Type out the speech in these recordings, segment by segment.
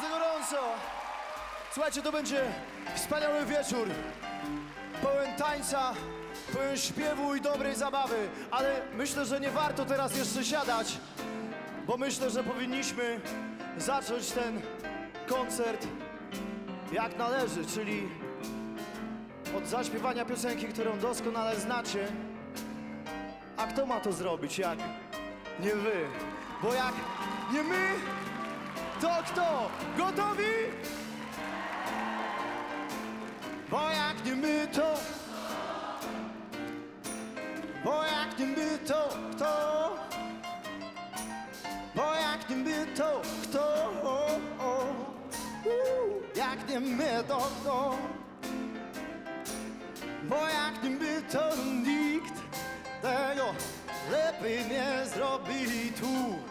bardzo gorąco. Słuchajcie, to będzie wspaniały wieczór. Pełen tańca, pełen śpiewu i dobrej zabawy. Ale myślę, że nie warto teraz jeszcze siadać, bo myślę, że powinniśmy zacząć ten koncert jak należy, czyli od zaśpiewania piosenki, którą doskonale znacie. A kto ma to zrobić, jak nie wy? Bo jak nie my, to kto? Gotowi? Bo jak nie my, to... Bo jak nie my, to kto? Bo jak nie my, to kto? Jak nie my, to kto? Bo jak nie my, to nikt tego lepiej nie zrobi tu.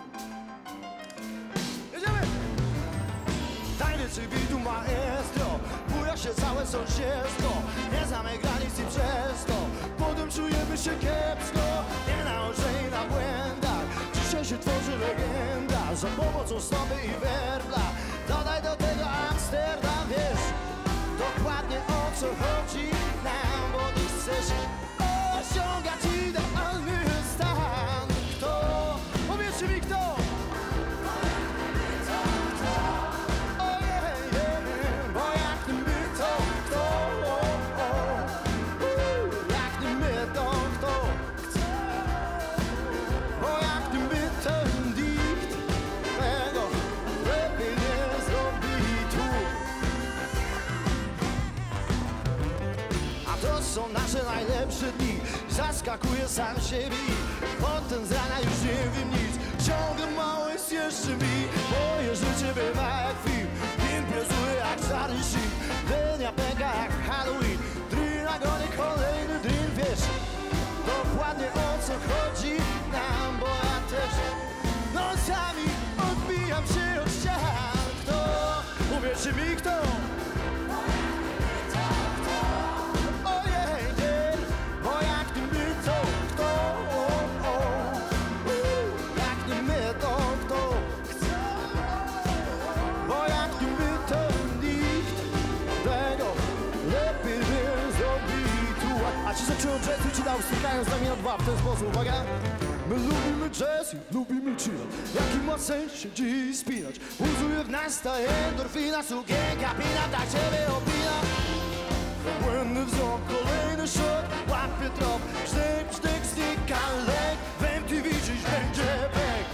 Tajemniczy bitu maestro. Buja się całe sąsiedztwo Nie znamy granic i przez to. Potem czujemy się kiepsko Nie naoczeni na błędach. Dzisiaj się tworzy legenda Za pomocą stopy i werbla Dodaj do tego Amsterdam Wiesz dokładnie o co chodzi nam Bo ty chcesz osiągać idealny stan. Kto? Powiedzcie mi kto? Zaskakuje sam siebie. Potem z rana już nie wiem nic. Ciągle mało jest jeszcze mi. Moje życie bywa jak film Imprezuję jak czarny shit. Dnia pęka jak Halloween. Drin na kolejny drin Wiesz. Dokładnie o co chodzi nam Bo ja też nocami odbijam się od ścian. Kto? Uwierzcie mi kto? Stykają z nami na dwa w ten sposób, uwaga. My lubimy jazz i lubimy chill. Jaki ma sens się dziś spinać? Buzuje w nas ta endorfina Sukienka pina, tak ciebie opina. Błędny wzrok, kolejny szok Łapie trop, sztyk, sztyk, znika lek. W MTV dziś będzie pek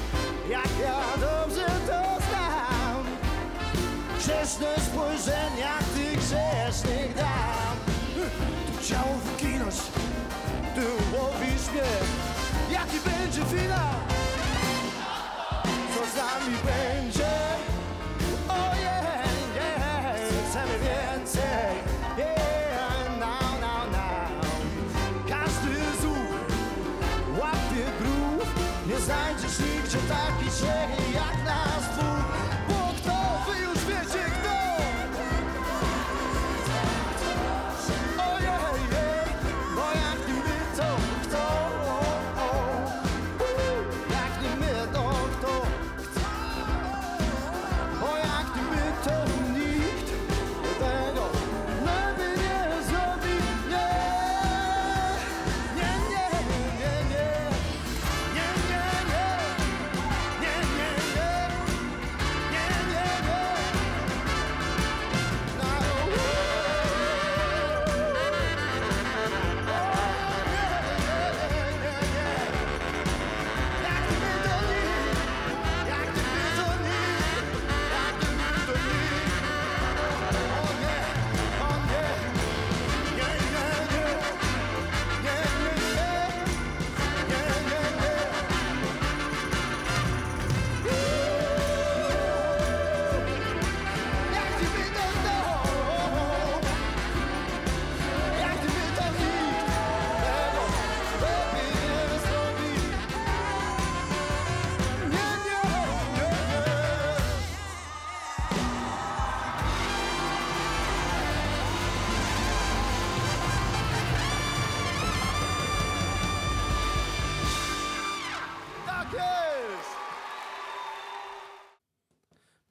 Jak ja dobrze to znam. Grzeszne spojrzenia tych grzesznych dam. Tu ciało wyginąć, ty łowisz mnie Jaki będzie finał? Co z nami będzie?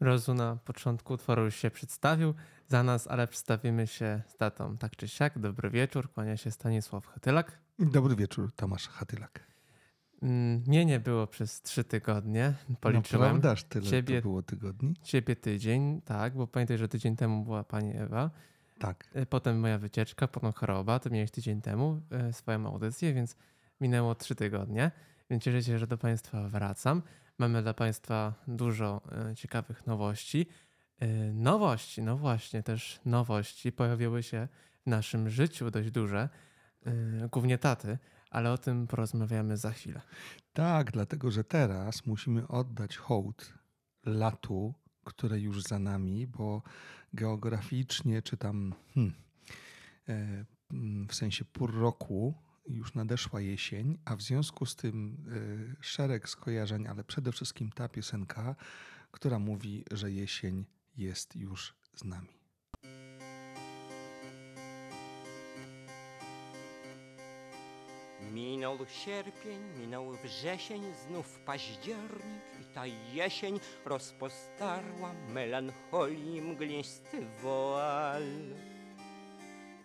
Rozu na początku utworu już się przedstawił za nas, ale przedstawimy się z tatą tak czy siak. Dobry wieczór, kłania się Stanisław Hatylak. Dobry wieczór, Tomasz Hatylak. Mm, mnie nie było przez trzy tygodnie, policzyłem. No prawdaż, tyle Ciebie, było tygodni. Ciebie tydzień, tak, bo pamiętaj, że tydzień temu była pani Ewa. Tak. E, Potem moja wycieczka, potem choroba, to miałeś tydzień temu e, swoją audycję, więc minęło trzy tygodnie. Więc cieszę się, że do Państwa wracam. Mamy dla Państwa dużo e, ciekawych nowości. E, Nowości, no właśnie, też nowości pojawiły się w naszym życiu dość duże, e, głównie taty, ale o tym porozmawiamy za chwilę. Tak, dlatego że teraz musimy oddać hołd latu, które już za nami, bo geograficznie czy tam hmm, w sensie pór roku już nadeszła jesień, a w związku z tym e, szereg skojarzeń, ale przede wszystkim ta piosenka, która mówi, że jesień jest już z nami. Minął sierpień, minął wrzesień, znów październik i ta jesień rozpostarła melancholii mglisty woal.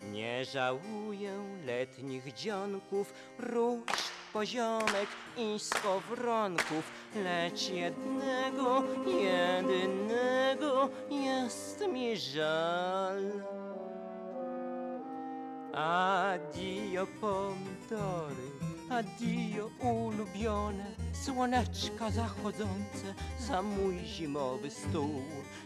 Nie żałuję letnich dzionków, róż, poziomek i skowronków, lecz jednego, jedynego jest mi żal. Addio pomidory, addio ulubione Słoneczka zachodzące za mój zimowy stół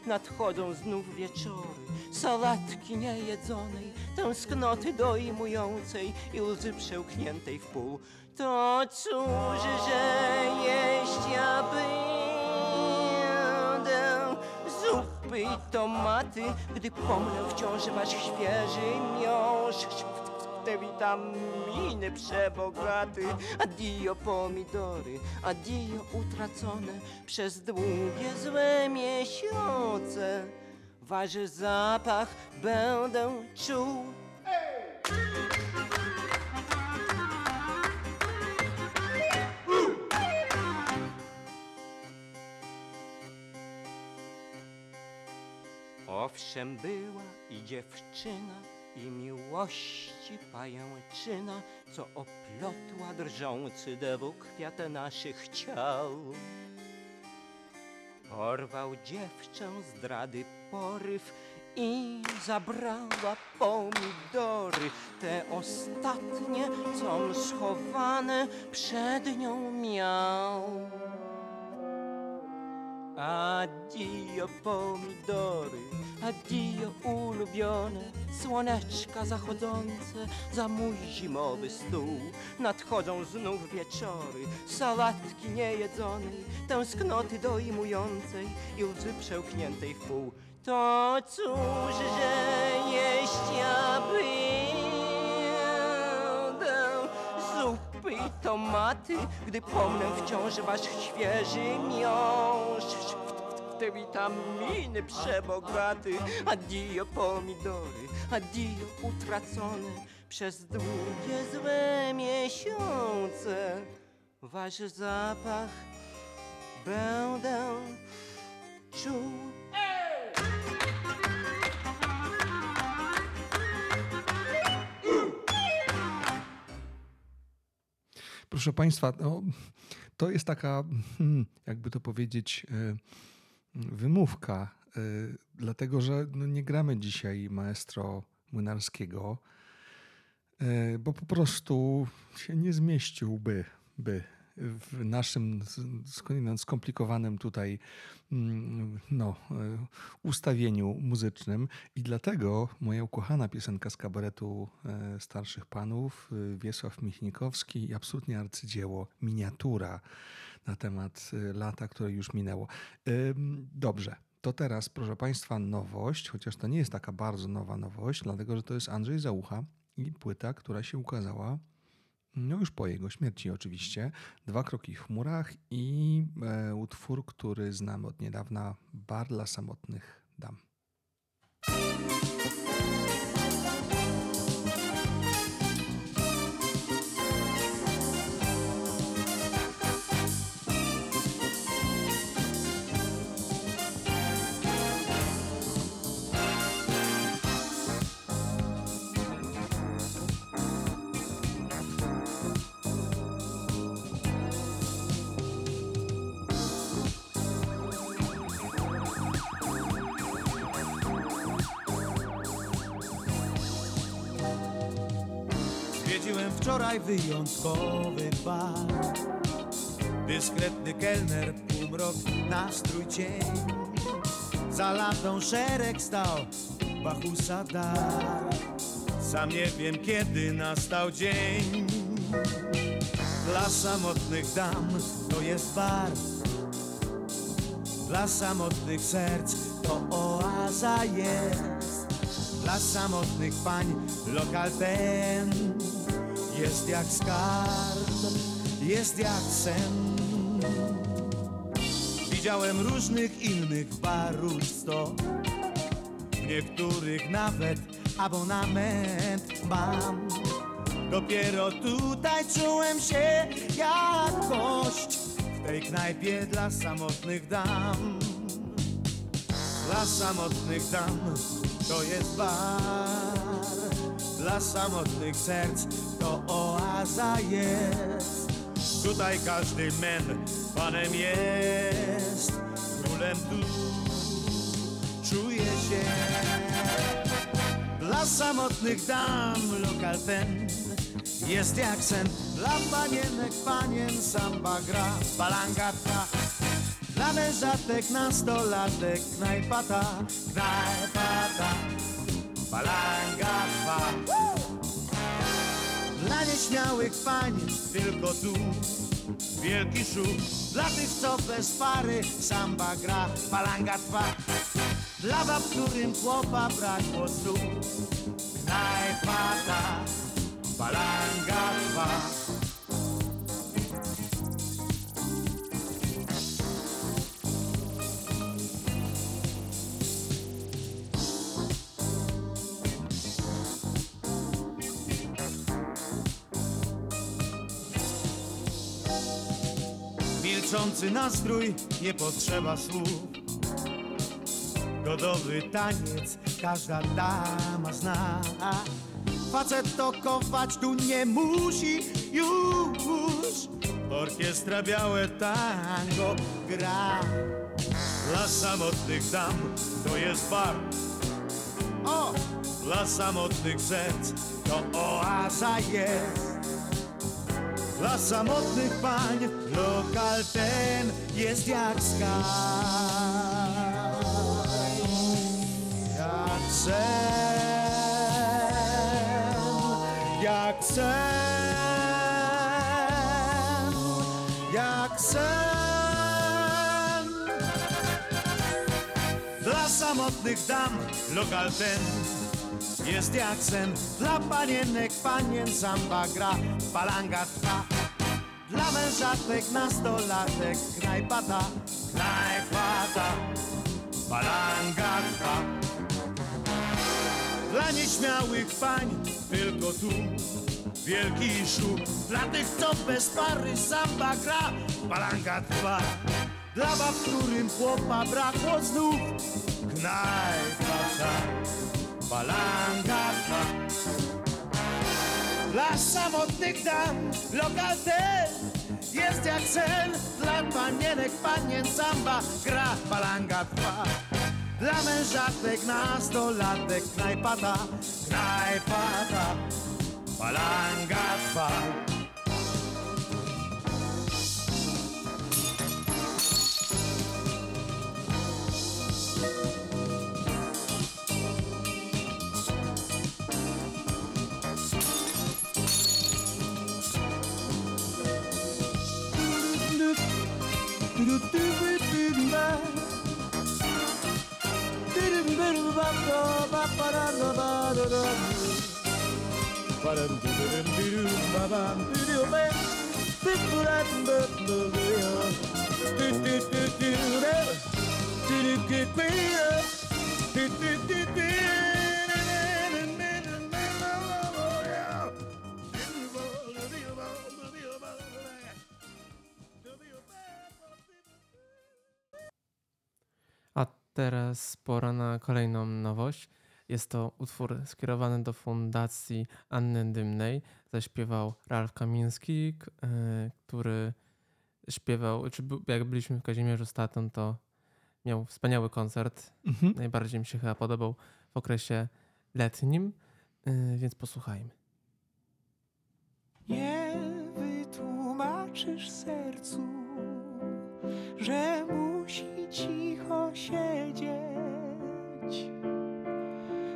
Nadchodzą znów wieczory, sałatki niejedzonej Tęsknoty dojmującej i łzy przełkniętej w pół. To cóż, że jeść ja będę? Zupy i tomaty, gdy pomnę wciąż wasz świeży miąższ. Te witaminy przebogaty, adio pomidory, adio utracone przez długie złe miesiące. Wasz zapach będę czuł. Owszem była i dziewczyna i miłości pajęczyna, co oplotła drżący dewu kwiat naszych ciał. Porwał dziewczę zdrady poryw i zabrała pomidory, te ostatnie, com schowane przed nią miał. Addio pomidory, addio ulubione Słoneczka zachodzące za mój zimowy stół. Nadchodzą znów wieczory, sałatki niejedzonej Tęsknoty dojmującej i łzy przełkniętej w pół. To cóż, że jeść ja będę zupy i tomaty, gdy pomnę wciąż wasz świeży miąższ. Te witaminy przebogaty, adio pomidory, adio utracone przez długie złe miesiące. Wasz zapach będę czuł. Proszę Państwa, no, to jest taka, hmm, jakby to powiedzieć, e, wymówka, e, dlatego że no, nie gramy dzisiaj maestro młynarskiego, e, bo po prostu się nie zmieściłby by w naszym skomplikowanym tutaj mm, no, e, ustawieniu muzycznym i dlatego moja ukochana piosenka z kabaretu e, starszych panów e, Wiesław Michnikowski i absolutnie arcydzieło miniatura na temat lata, które już minęło. Dobrze. To teraz, proszę Państwa, nowość, chociaż to nie jest taka bardzo nowa nowość, dlatego że to jest Andrzej Załucha i płyta, która się ukazała no już po jego śmierci oczywiście. Dwa kroki w chmurach i e, utwór, który znamy od niedawna, Bar dla samotnych dam. Wczoraj wyjątkowy bar Dyskretny kelner, półmrok, nastrój cień. Za latą szereg stał, Bachusa dar. Sam nie wiem kiedy nastał dzień. Dla samotnych dam to jest bar. Dla samotnych serc to oaza jest. Dla samotnych pań lokal ten Jest jak skarb, jest jak sen. Widziałem różnych innych barów sto W niektórych nawet abonament mam. Dopiero tutaj czułem się jak gość W tej knajpie dla samotnych dam. Dla samotnych dam to jest bar Dla samotnych serc to oaza jest. Tutaj każdy men panem jest. Królem tu czuje się. Dla samotnych dam lokal ten. Jest jak sen. Dla panienek panien samba gra. Balanga trwa Dla mężatek nastolatek. Knajpa ta Knajpa ta Balanga trwa dla nieśmiałych pań tylko tu wielki szum. Dla tych, co bez pary samba gra, palanga trwa. Dla bab, którym chłopa brakło snu Knajpa ta, palanga trwa Milczący nastrój, nie potrzeba słów. Godowy taniec każda dama zna. Facet to kować tu nie musi już. Orkiestra białe tango gra. Dla samotnych dam to jest bar. O! Dla samotnych serc to oaza jest dla samotnych pań lokal ten jest jak skarb. Jak sen Jak sen Jak sen. Dla samotnych dam lokal ten jest jak sen Dla panienek panien samba gra Palanga trwa Dla mężatek nastolatek Knajpa ta, knajpa trwa Dla nieśmiałych pań tylko tu Wielki szum. Dla tych, co bez pary samba gra Palanga trwa Dla bab, którym chłopa brakło znów Knajpa ta Dla samotnych dam lokal ten. Jest jak sen. Dla panienek panien samba. Gra balanga trwa Dla mężatek nastolatek Knajpa ta, knajpa ta Balanga trwa A teraz pora na kolejną nowość. Jest to utwór skierowany do Fundacji Anny Dymnej. Zaśpiewał Ralf Kamiński, e, który śpiewał, czy jak byliśmy w Kazimierzu Statą, to miał wspaniały koncert. Mhm. Najbardziej mi się chyba podobał w okresie letnim, e, więc posłuchajmy. tłumaczysz sercu, że musi cicho siedzieć,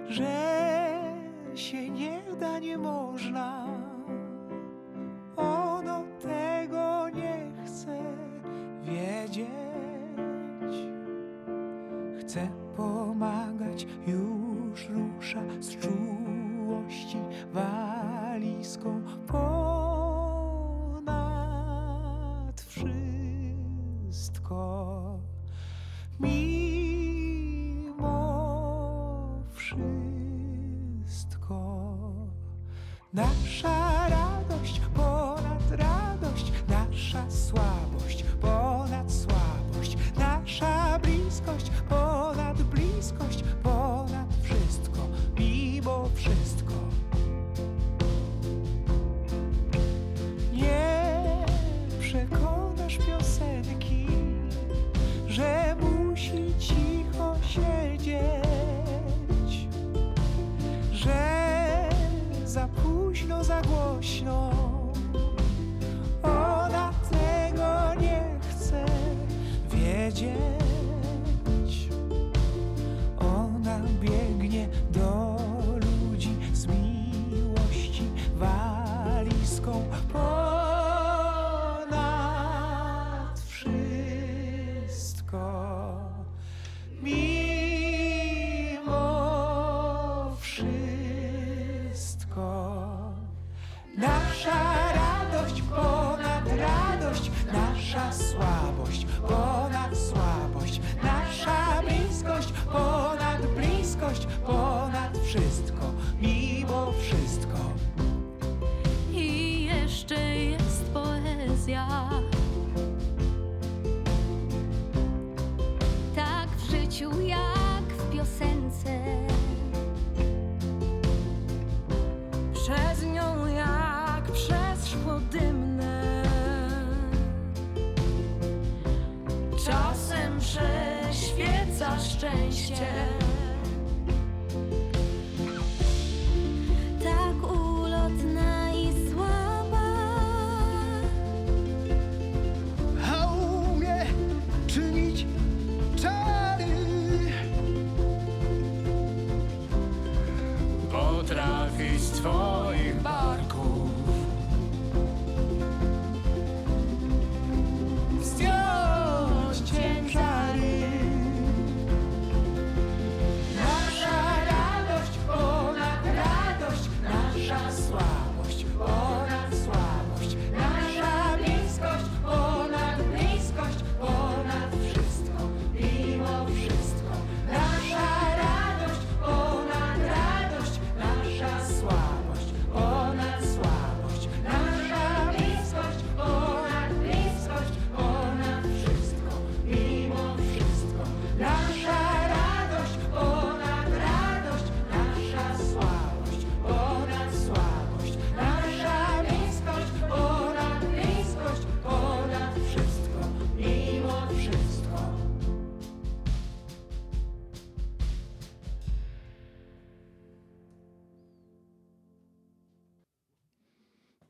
że się nie da, nie można. Ono tego nie chce wiedzieć. Chce pomagać, już rusza z czułości ponad radość, nasza słabość szczęście.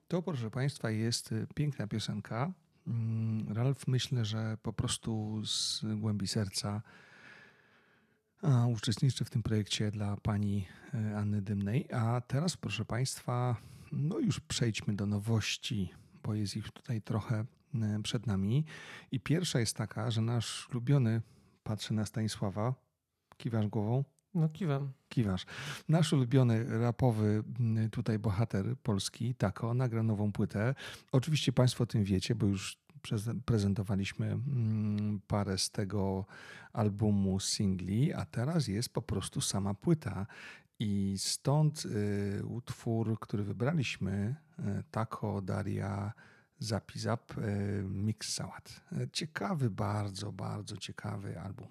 To, proszę Państwa, jest y, piękna piosenka. Mm, Ralf myślę, że po prostu z głębi serca uczestniczy w tym projekcie dla pani y, Anny Dymnej. A teraz, proszę Państwa, no już przejdźmy do nowości, bo jest ich tutaj trochę y, przed nami. I pierwsza jest taka, że nasz ulubiony, patrzę na Stanisława, kiwasz głową? No kiwam. Kiwasz. Nasz ulubiony rapowy mm, tutaj bohater polski, Tako, nagra nową płytę. Oczywiście Państwo o tym wiecie, bo już preze- prezentowaliśmy mm, parę z tego albumu singli, a teraz jest po prostu sama płyta. I stąd y, utwór, który wybraliśmy, y, Tako, Daria, Zapizap, y, Mix Sałat. Ciekawy, bardzo, bardzo ciekawy album.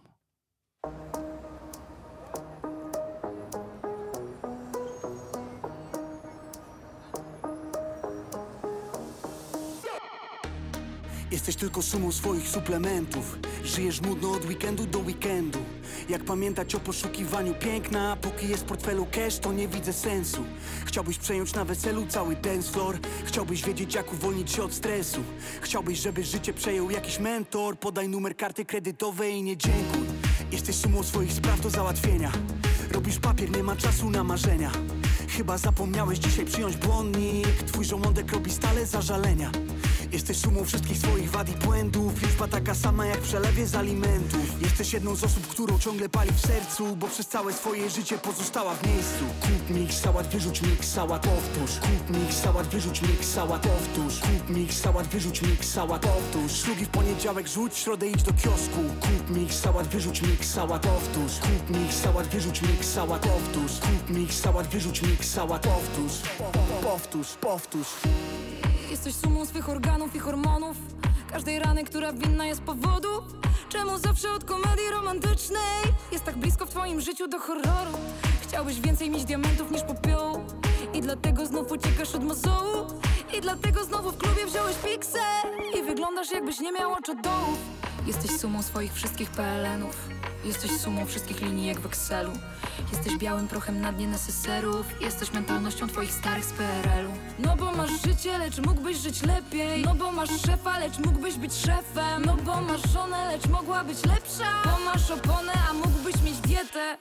Jesteś tylko sumą swoich suplementów. Żyjesz nudno od weekendu do weekendu. Jak pamiętać o poszukiwaniu piękna Póki jest w portfelu cash, to nie widzę sensu. Chciałbyś przejąć na weselu cały dance floor. Chciałbyś wiedzieć jak uwolnić się od stresu. Chciałbyś, żeby życie przejął jakiś mentor. Podaj numer karty kredytowej i nie dziękuj. Jesteś sumą swoich spraw do załatwienia. Robisz papier, nie ma czasu na marzenia. Chyba zapomniałeś dzisiaj przyjąć błonnik. Twój żołądek robi stale zażalenia Jesteś sumą wszystkich swoich wad i błędów Liczba taka sama jak w przelewie z alimentów Jesteś jedną z osób, którą ciągle pali w sercu Bo przez całe swoje życie pozostała w miejscu Kup mix, sałat, wyrzuć mix, sałat, powtórz Kup mix, sałat, wyrzuć mix, sałat, powtórz Kup mix, sałat, wyrzuć mix, sałat, powtórz Szlugi w poniedziałek rzuć, środę idź do kiosku Kup mix, sałat, wyrzuć mix, sałat, powtórz Kup mix, sałat, wyrzuć mix, sałat, powtórz Kup mix, sałat, wyrzuć mix, sałat, powtórz Powtórz, powtórz Jesteś sumą swych organów i hormonów. Każdej rany, która winna jest powodu Czemu zawsze od komedii romantycznej Jest tak blisko w twoim życiu do horroru. Chciałbyś więcej mieć diamentów niż popiołu I dlatego znów uciekasz od mozołu. I dlatego znowu w klubie wziąłeś piksę I wyglądasz jakbyś nie miał oczodołów Jesteś sumą swoich wszystkich PLN-ów Jesteś sumą wszystkich linijek w Excelu. Jesteś białym prochem na dnie neseserów. Jesteś mentalnością twoich starych z PRL-u No bo masz życie, lecz mógłbyś żyć lepiej. No bo masz szefa, lecz mógłbyś być szefem. No bo masz żonę, lecz mogła być lepsza. Bo masz oponę, a mógłbyś mieć dietę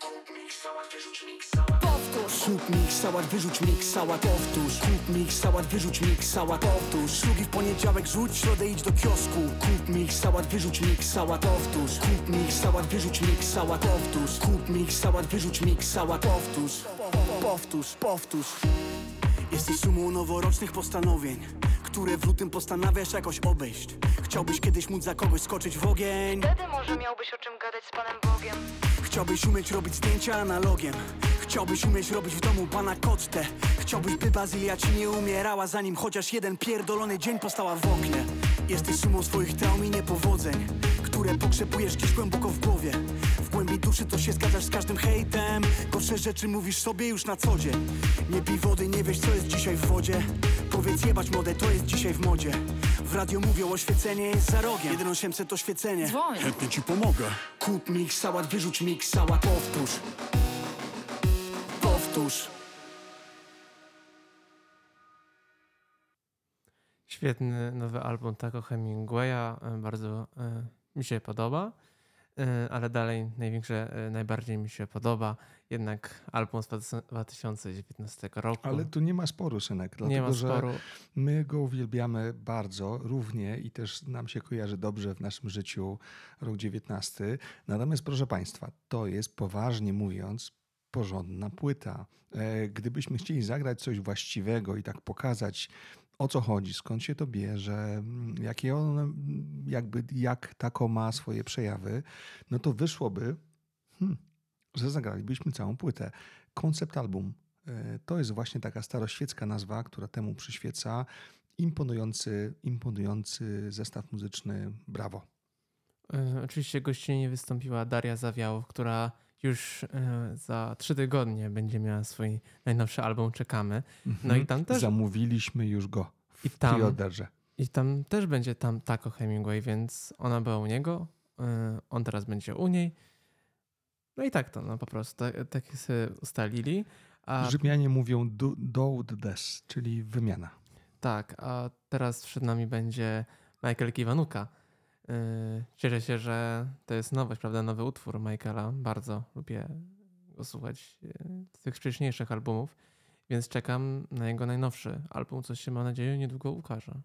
Powtórz Kup mix, sałat, wyrzuć mix, sałat, powtórz Kup mix, sałat, wyrzuć mix, sałat, powtórz Szlugi w poniedziałek rzuć, środę idź do kiosku Kup mix, sałat, wyrzuć mix, sałat, powtórz Kup mix, sałat, wyrzuć mix, sałat, powtórz Kup mix, sałat, wyrzuć mix, sałat, powtórz Powtórz, powtórz Jesteś sumą noworocznych postanowień Które w lutym postanawiasz jakoś obejść. Chciałbyś kiedyś móc za kogoś skoczyć w ogień. Wtedy może miałbyś o czym gadać z Panem Bogiem. Chciałbyś umieć robić zdjęcia analogiem. Chciałbyś umieć robić w domu pana kocztę Chciałbyś, by Bazylia ci nie umierała Zanim chociaż jeden pierdolony dzień postała w oknie. Jesteś sumą swoich traum i niepowodzeń Które pokrzepujesz gdzieś głęboko w głowie. W głębi duszy to się zgadzasz z każdym hejtem. Gorsze rzeczy mówisz sobie już na co dzień. Nie pij wody, nie wiesz co jest dzisiaj w wodzie. Powiedz jebać modę, to jest dzisiaj w modzie. W radio mówią oświecenie jest za rogiem. 1800 to świecenie. Dzwoń. Chętnie ci pomogę. Kup mix, sałat, wyrzuć mix, sałat, powtórz. Powtórz. Świetny nowy album Taco Hemingwaya, bardzo e, mi się podoba, e, ale dalej największe, e, najbardziej mi się podoba jednak album z 2019 roku. Ale tu nie ma sporu, synek, dlatego nie ma że sporu. my go uwielbiamy bardzo, równie i też nam się kojarzy dobrze w naszym życiu rok 19. Natomiast, proszę Państwa, to jest poważnie mówiąc porządna płyta. E, Gdybyśmy chcieli zagrać coś właściwego i tak pokazać, o co chodzi, skąd się to bierze, mm, jakie on, mm, jakby, jak tako ma swoje przejawy, no to wyszłoby, hmm, że zagralibyśmy całą płytę. Koncept album E, To jest właśnie taka staroświecka nazwa, która temu przyświeca. Imponujący, imponujący zestaw muzyczny. Brawo. E, Oczywiście gościnnie wystąpiła Daria Zawiałow, która już e, za trzy tygodnie będzie miała swój najnowszy album Czekamy. No i tam też, Zamówiliśmy już go w I tam- i tam też będzie tam Taco Hemingway, więc ona była u niego, e, on teraz będzie u niej. No i tak to, no po prostu, tak, tak sobie ustalili. A Rzymianie mówią do, do des, czyli wymiana. Tak, a teraz przed nami będzie Michael Kiwanuka. Yy, Cieszę się, że to jest nowość, prawda? Nowy utwór Michaela. Bardzo lubię go słuchać yy, z tych wcześniejszych albumów, więc czekam na jego najnowszy album, co się mam nadzieję niedługo ukaże.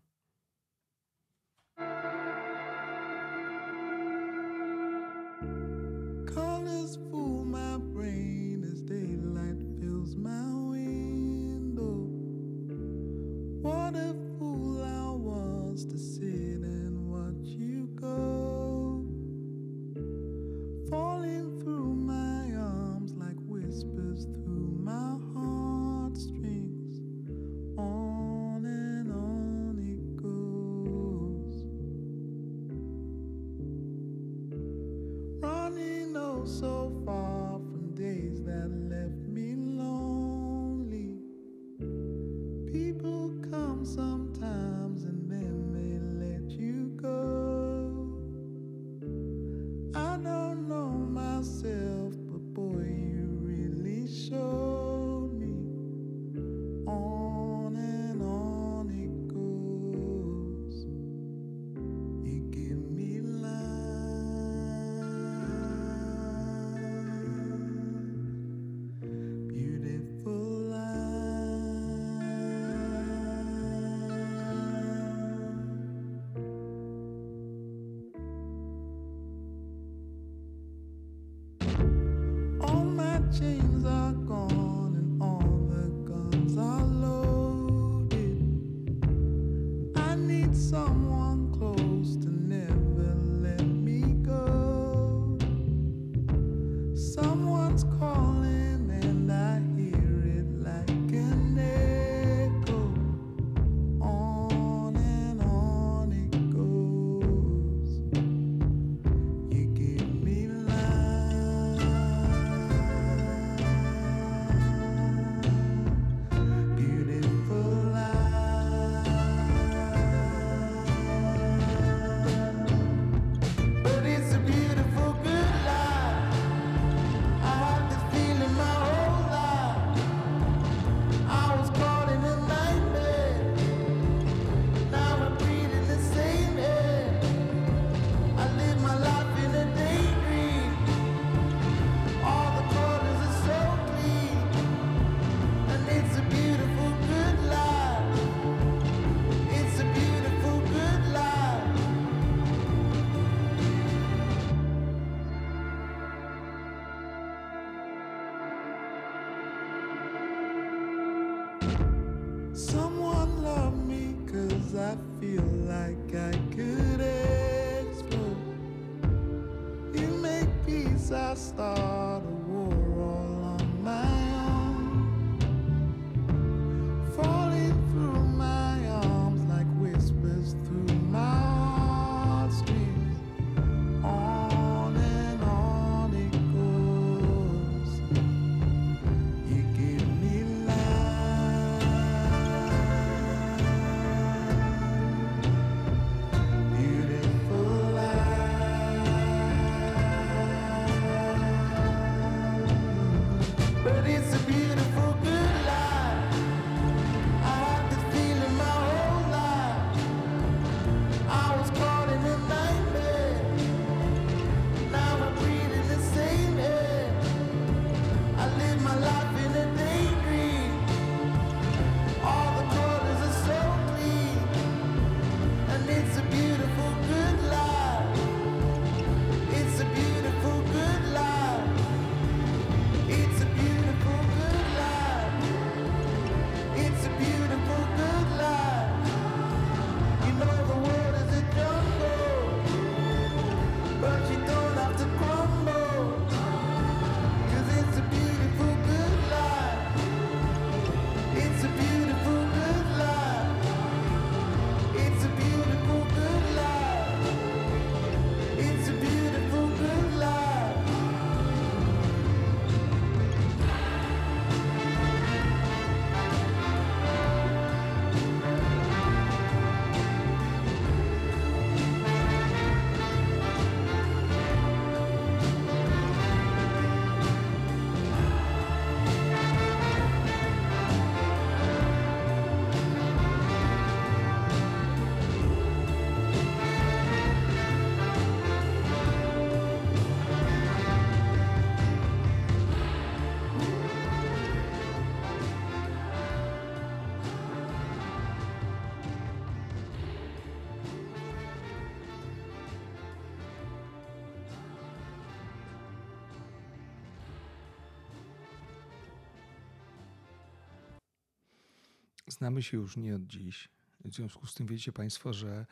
Znamy się już nie od dziś. W związku z tym wiecie Państwo, że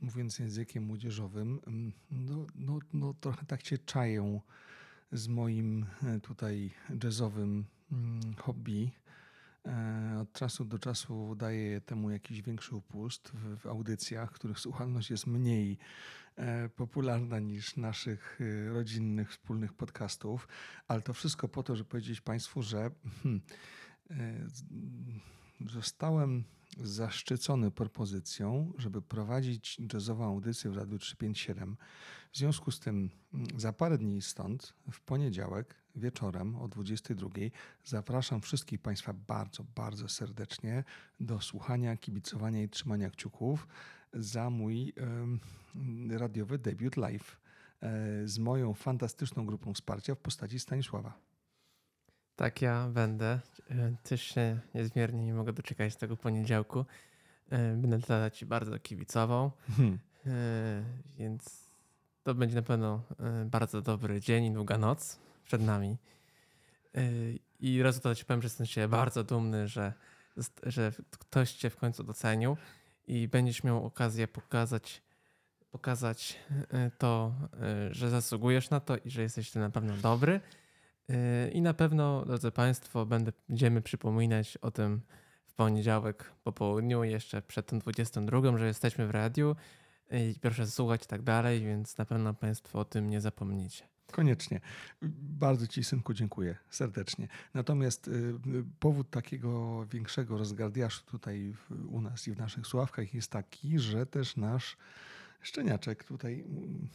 mówiąc językiem młodzieżowym, mm, no, no, no trochę tak się czają z moim e, tutaj jazzowym mm, hobby. E, Od czasu do czasu daję temu jakiś większy upust w, audycjach, których słuchalność jest mniej e, popularna niż naszych rodzinnych, wspólnych podcastów, ale to wszystko po to, żeby powiedzieć Państwu, że hmm, zostałem zaszczycony propozycją, żeby prowadzić jazzową audycję w Radiu 357. W związku z tym mm, za parę dni stąd, w poniedziałek wieczorem o 22 zapraszam wszystkich Państwa bardzo, bardzo serdecznie do słuchania, kibicowania i trzymania kciuków za mój em, radiowy debiut live e, z moją fantastyczną grupą wsparcia w postaci Stanisława. Tak, ja będę. E, Też się niezmiernie nie mogę doczekać tego poniedziałku. E, Będę dla Ci bardzo kibicował, Hmm. e, więc to będzie na pewno bardzo dobry dzień i długa noc przed nami. I raz to Ci powiem, że jestem się bardzo dumny, że, że ktoś Cię w końcu docenił i będziesz miał okazję pokazać, pokazać to, że zasługujesz na to i że jesteś ty na pewno dobry. Yy, I na pewno, drodzy Państwo, będziemy przypominać o tym w poniedziałek po południu, jeszcze przed tą 22, że jesteśmy w radiu i proszę słuchać i tak dalej, więc na pewno Państwo o tym nie zapomnicie. Koniecznie. Bardzo Ci, synku, dziękuję serdecznie. Natomiast y, y, powód takiego większego rozgardiaszu tutaj u nas i w naszych sławkach jest taki, że też nasz szczeniaczek tutaj mm,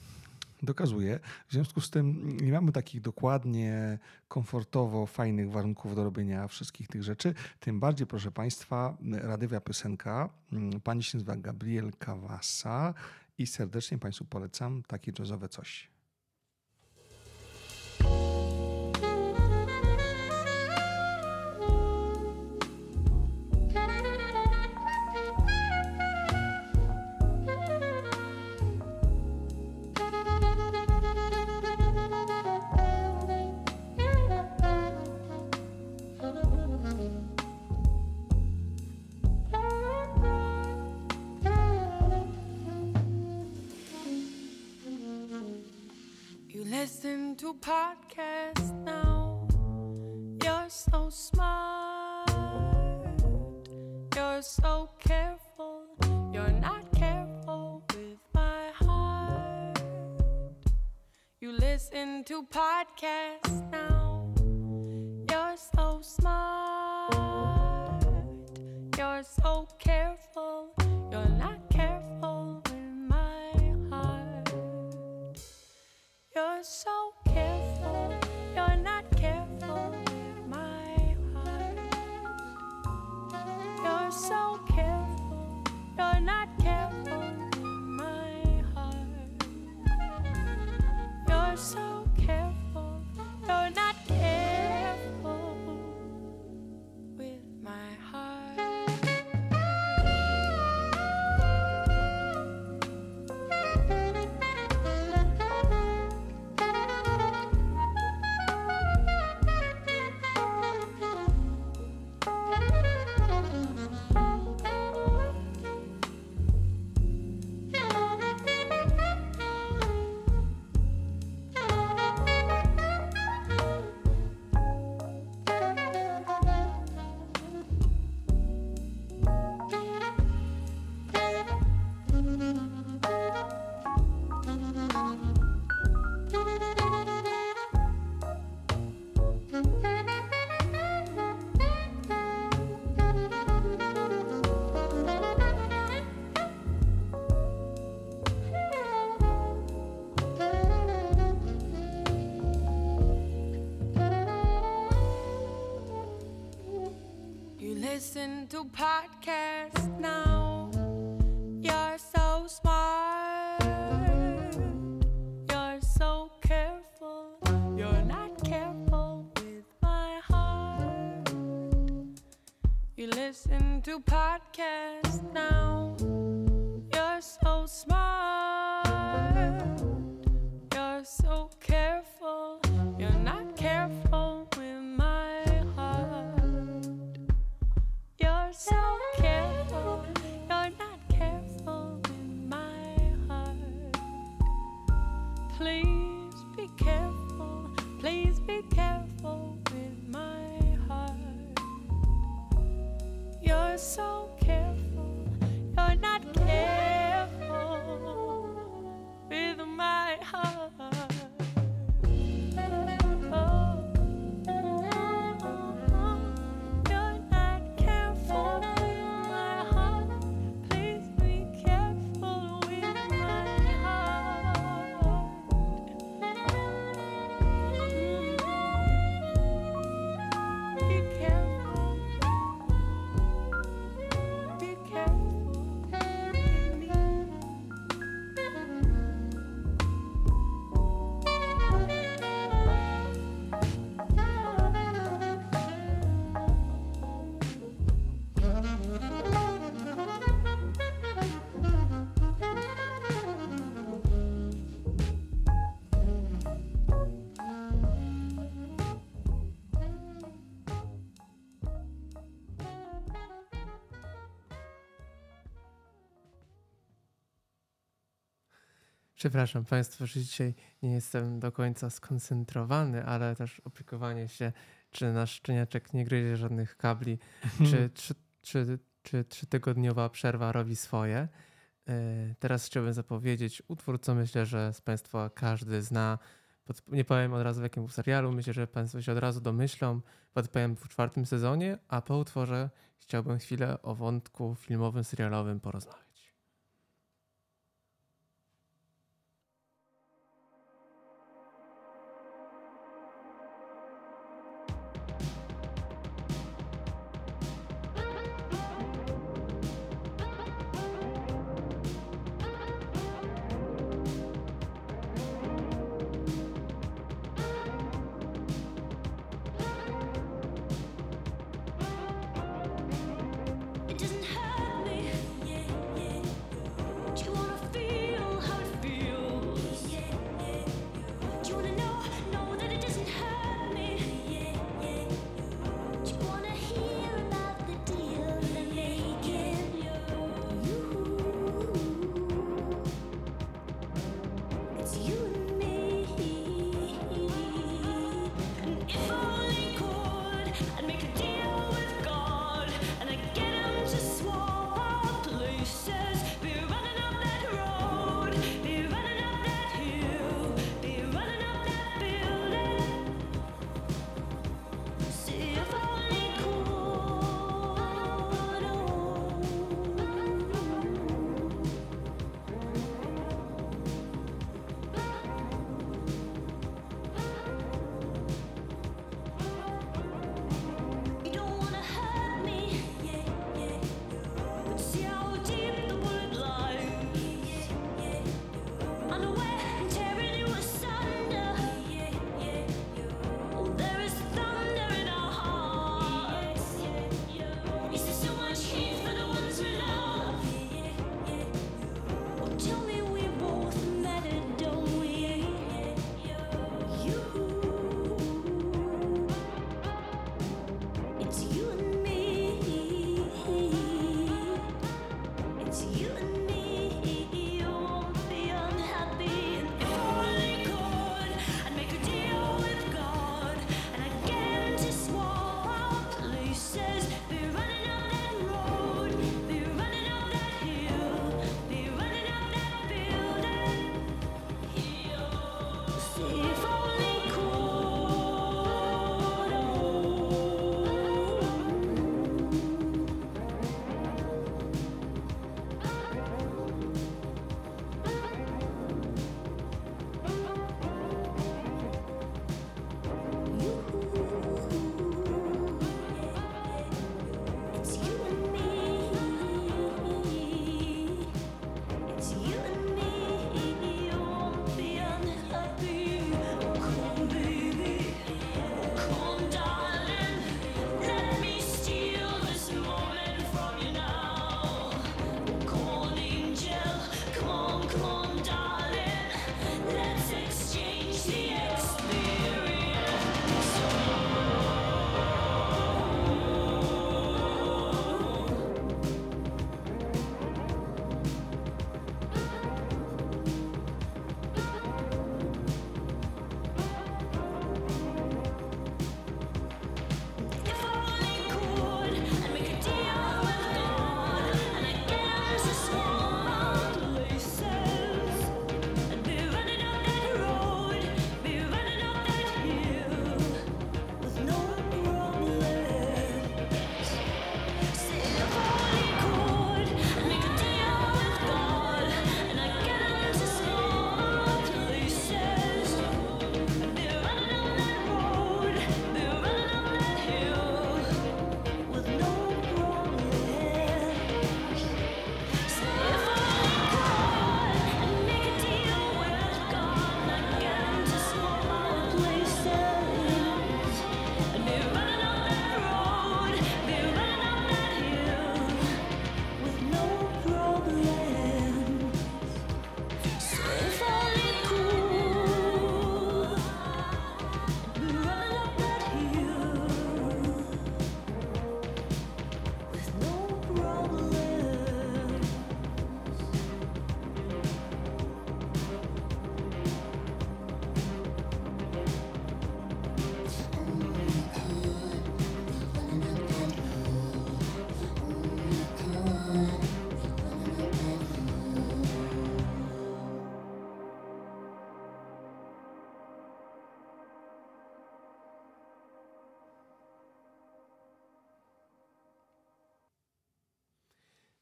dokazuje. W związku z tym nie mamy takich dokładnie komfortowo fajnych warunków do robienia wszystkich tych rzeczy. Tym bardziej, proszę Państwa, radywia piosenka. mm, Pani się nazywa Gabriel Kawasa i serdecznie Państwu polecam takie jazzowe coś. Listen to podcasts now. You're so smart. You're so careful. You're not careful with my heart. You listen to podcasts now. You're so smart. You're so careful. You're not careful with my heart. You're so to podcasts now. You're so smart. You're so careful. You're not careful with my heart. You listen to podcasts Przepraszam Państwa, że dzisiaj nie jestem do końca skoncentrowany, ale też opiekowanie się, czy nasz szczeniaczek nie gryzie żadnych kabli, czy, czy, czy, czy trzytygodniowa przerwa robi swoje. E, Teraz chciałbym zapowiedzieć utwór, co myślę, że z Państwa każdy zna. Nie powiem od razu w jakim był serialu, myślę, że Państwo się od razu domyślą. Podpowiem w czwartym sezonie, a po utworze chciałbym chwilę o wątku filmowym, serialowym porozmawiać.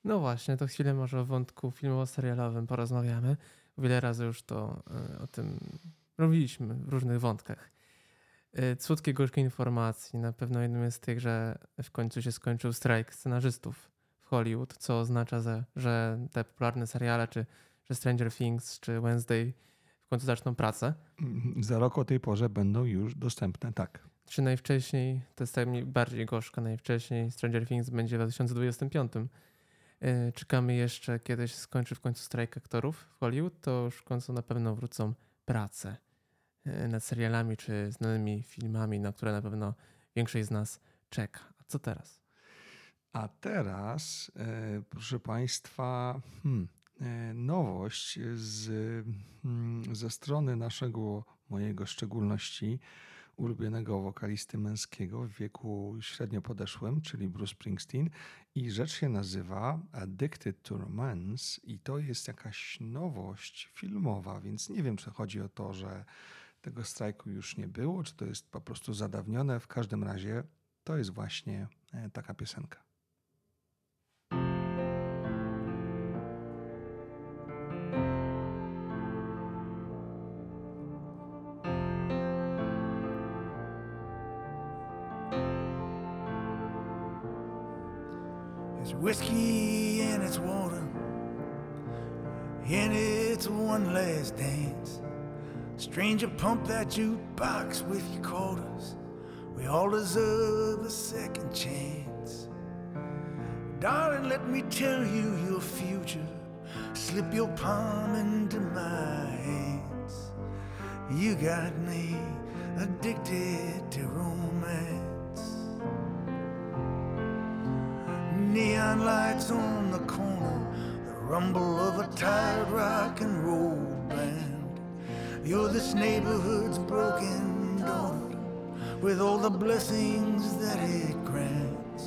No właśnie, to chwilę może o wątku filmowo-serialowym porozmawiamy. Wiele razy już to y, o tym robiliśmy w różnych wątkach. Y, Słodkie, gorzkie informacji. Na pewno jednym jest tych, że w końcu się skończył strajk scenarzystów w Hollywood, co oznacza, że, te popularne seriale, czy że Stranger Things, czy Wednesday w końcu zaczną pracę. Mm, Za rok o tej porze będą już dostępne, tak. Czy najwcześniej, to jest tak mniej- bardziej gorzka, najwcześniej Stranger Things będzie w 2025. Yy, Czekamy jeszcze, kiedy się skończy w końcu strajk aktorów w Hollywood, to już w końcu na pewno wrócą prace yy, nad serialami czy znanymi filmami, na które na pewno większość z nas czeka. A co teraz? A teraz, e, proszę Państwa, hmm, e, nowość z, mm, ze strony naszego, mojego szczególności, ulubionego wokalisty męskiego w wieku średnio podeszłym, czyli Bruce Springsteen. I rzecz się nazywa Addicted to Romance i to jest jakaś nowość filmowa, więc nie wiem, czy chodzi o to, że tego strajku już nie było, czy to jest po prostu zadawnione. W każdym razie to jest właśnie e, taka piosenka. Whiskey and it's water, and it's one last dance. Stranger, pump that jukebox with your quarters. We all deserve a second chance. Darling, let me tell you your future. Slip your palm into my hands. You got me addicted to romance. Neon lights on the corner, the rumble of a tired rock and roll band. You're this neighborhood's broken daughter, with all the blessings that it grants.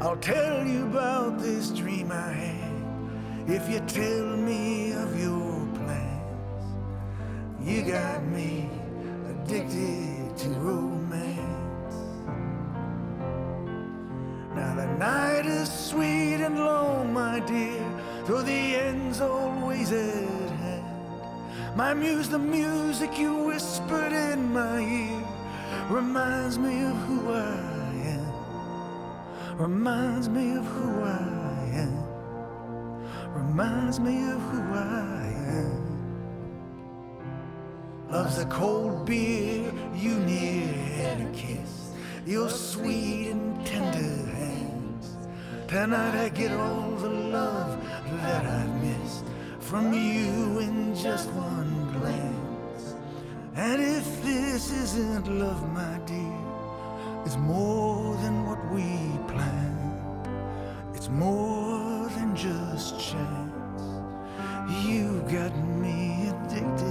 I'll tell you about this dream I had if you tell me of your plans. You got me addicted My muse, the music you whispered in my ear, reminds me of who I am. Reminds me of who I am. Reminds me of who I am. Love's a cold beer you near and a kiss. Your sweet and tender hands. Tonight I get all the love that I've missed from you in just one glance. And if this isn't love, my dear, it's more than what we planned. It's more than just chance. You've got me addicted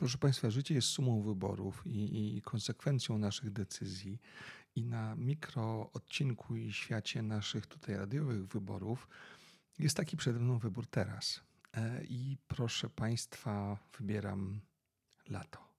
Proszę Państwa, życie jest sumą wyborów i, i konsekwencją naszych decyzji. I na mikro odcinku i świecie naszych tutaj radiowych wyborów jest taki przede mną wybór teraz. E, I proszę Państwa, wybieram lato.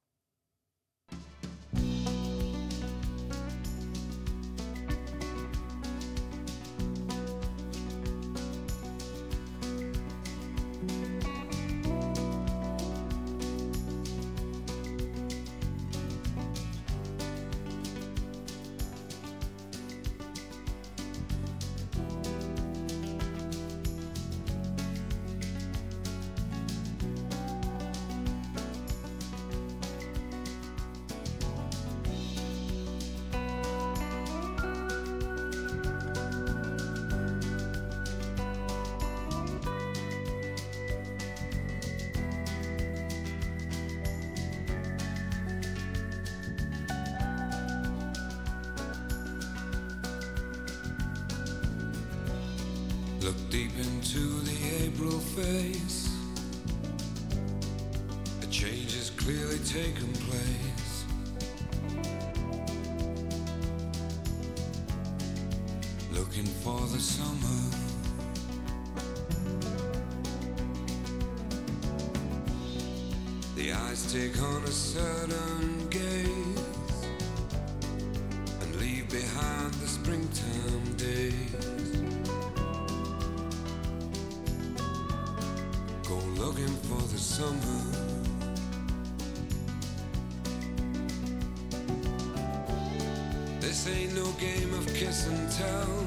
ain't no game of kiss and tell.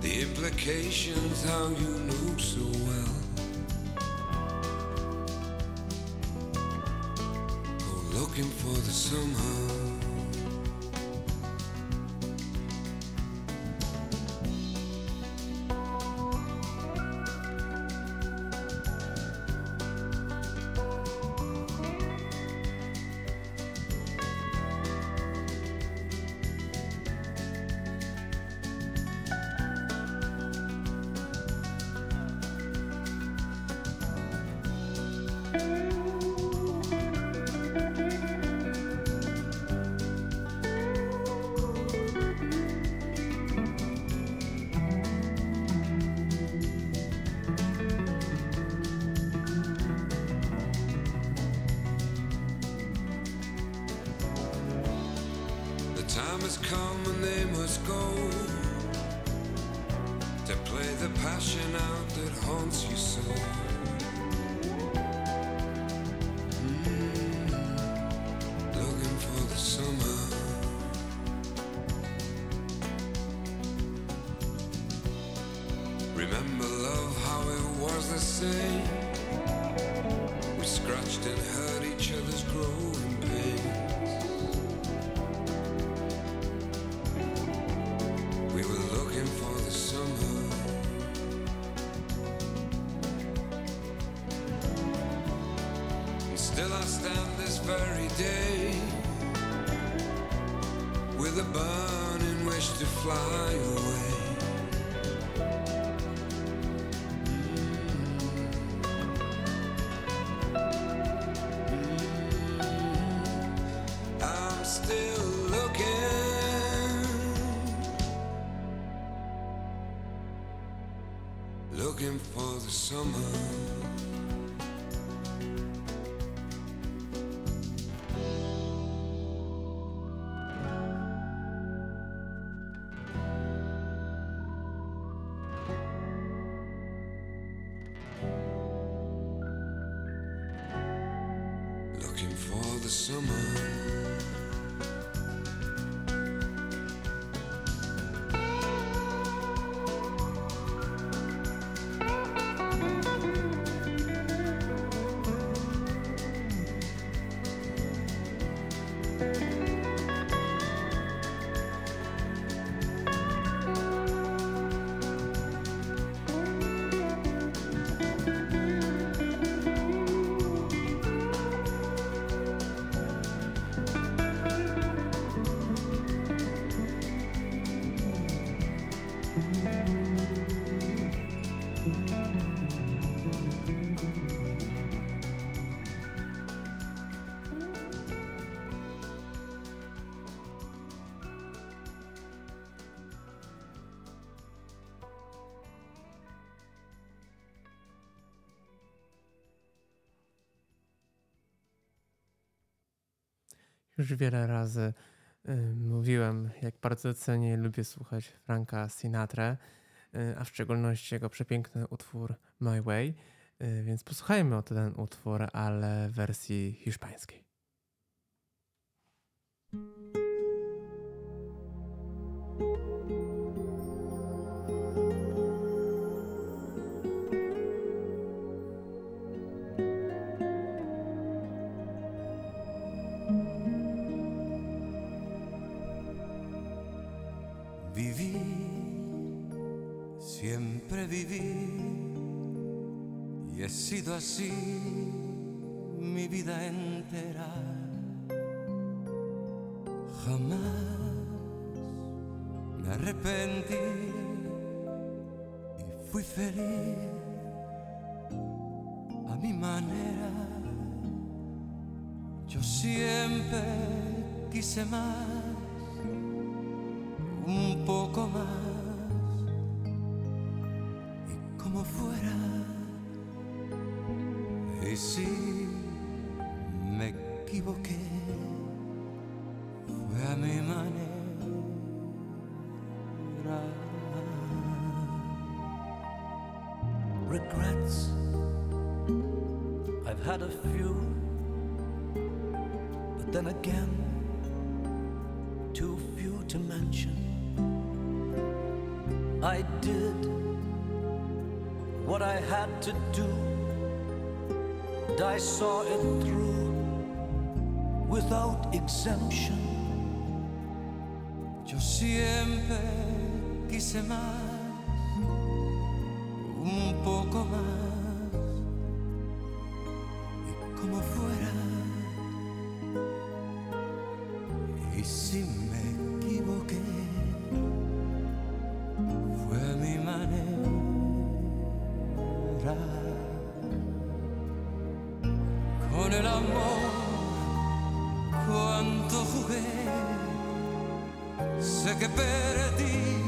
The implications, how you knew so well. Go looking for the somehow. summer. Looking for the summer. już wiele razy y, mówiłem, jak bardzo cenię lubię słuchać Franka Sinatra, y, a w szczególności jego przepiękny utwór My Way, y, więc posłuchajmy o ten utwór, ale w wersji hiszpańskiej. así mi vida entera. Jamás me arrepentí y fui feliz a mi manera. Yo siempre quise más a few, but then again, too few to mention. I did what I had to do, and I saw it through without exemption. Yo siempre quise más, Sé que perdí,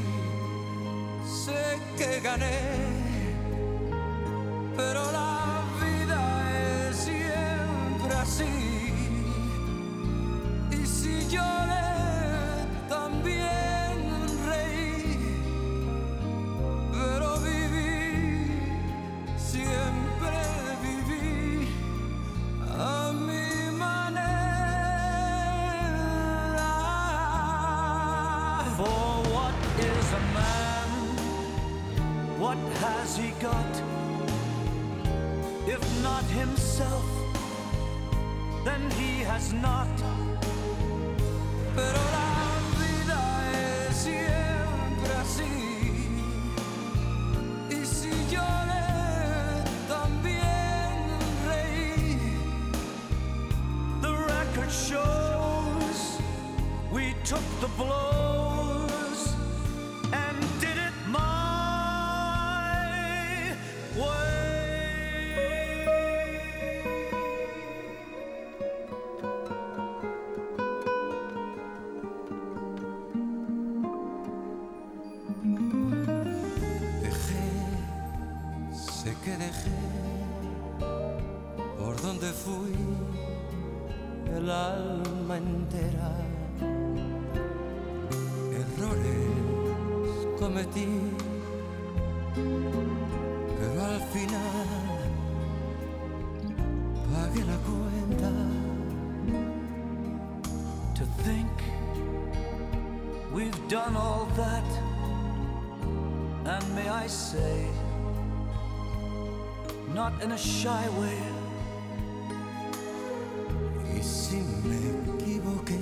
sé que gané, not in a shy way. Y si me equivoqué,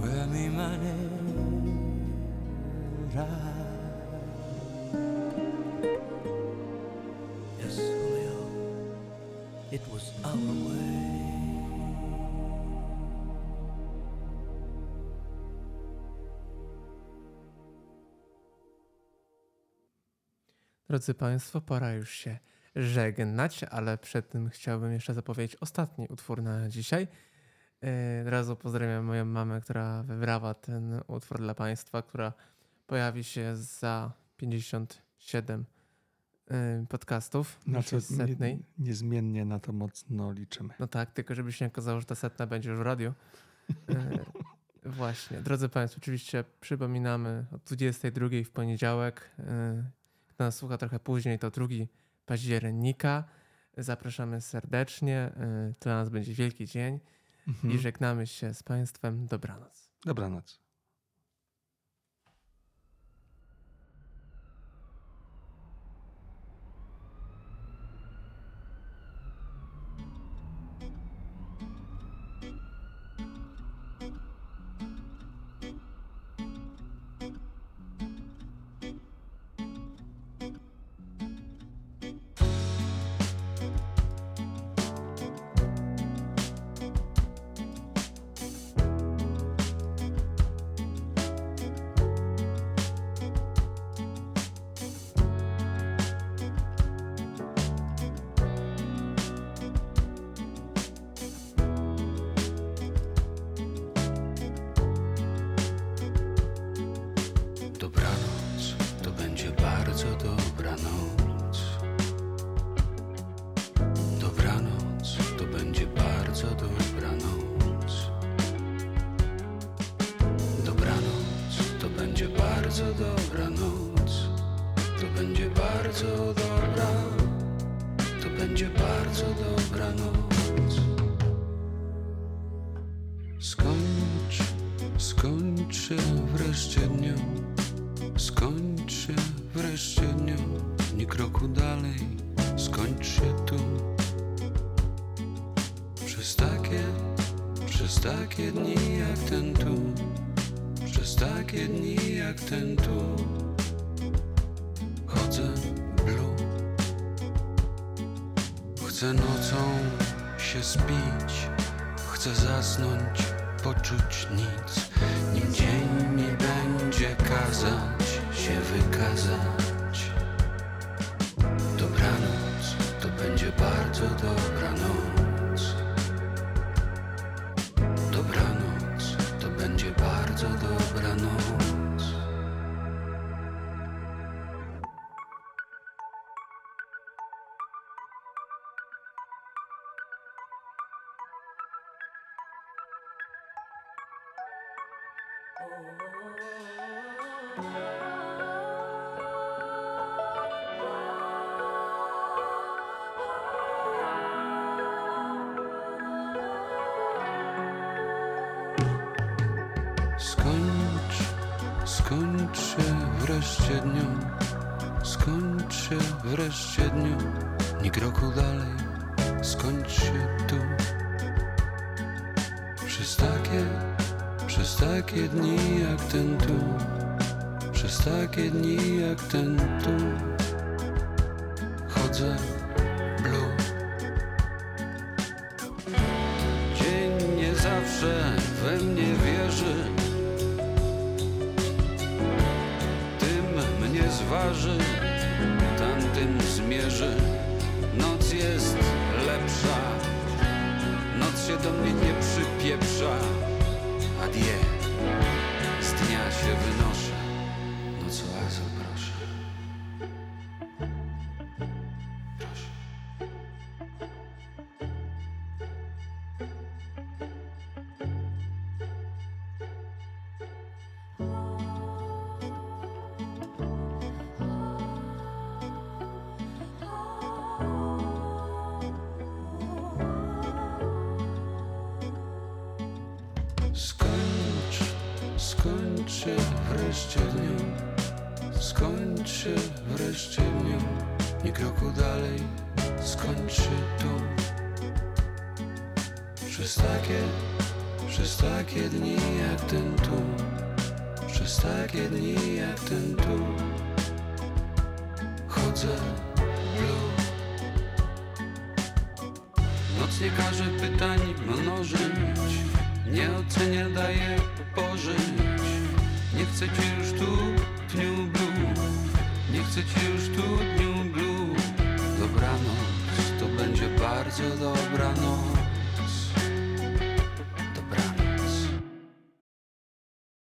fue a mi manera. Yes, Julio, it was our way. Drodzy Państwo, pora już się żegnać, ale przed tym chciałbym jeszcze zapowiedzieć ostatni utwór na dzisiaj. Yy, Od razu pozdrawiam moją mamę, która wybrała ten utwór dla Państwa, która pojawi się za 57 yy, podcastów Na co setnej. nie, niezmiennie na to mocno liczymy. No tak, tylko żeby się nie okazało, że ta setna będzie już w radiu. E, Właśnie. Drodzy Państwo, oczywiście przypominamy o 22 w poniedziałek. Kto nas słucha trochę później, to 2 października. Zapraszamy serdecznie. To dla nas będzie wielki dzień. I Mhm. żegnamy się z Państwem. Dobranoc. Dobranoc, bardzo dobra noc. Dobranoc, to będzie bardzo dobra noc. Dobranoc, to będzie bardzo dobra noc. To będzie bardzo dobra. To będzie bardzo dobra takie dni jak ten tu. Przez takie dni jak ten tu. Chodzę blue. Chcę nocą się spić, chcę zasnąć, poczuć nic, dniu. Nie kroku dalej, skończ się tu. Przez takie, przez takie dni jak ten tu. Przez takie dni jak ten tu. Chodzę blue. Dzień nie zawsze się do mnie nie przypieprza. Adie, z dnia się wynoszę.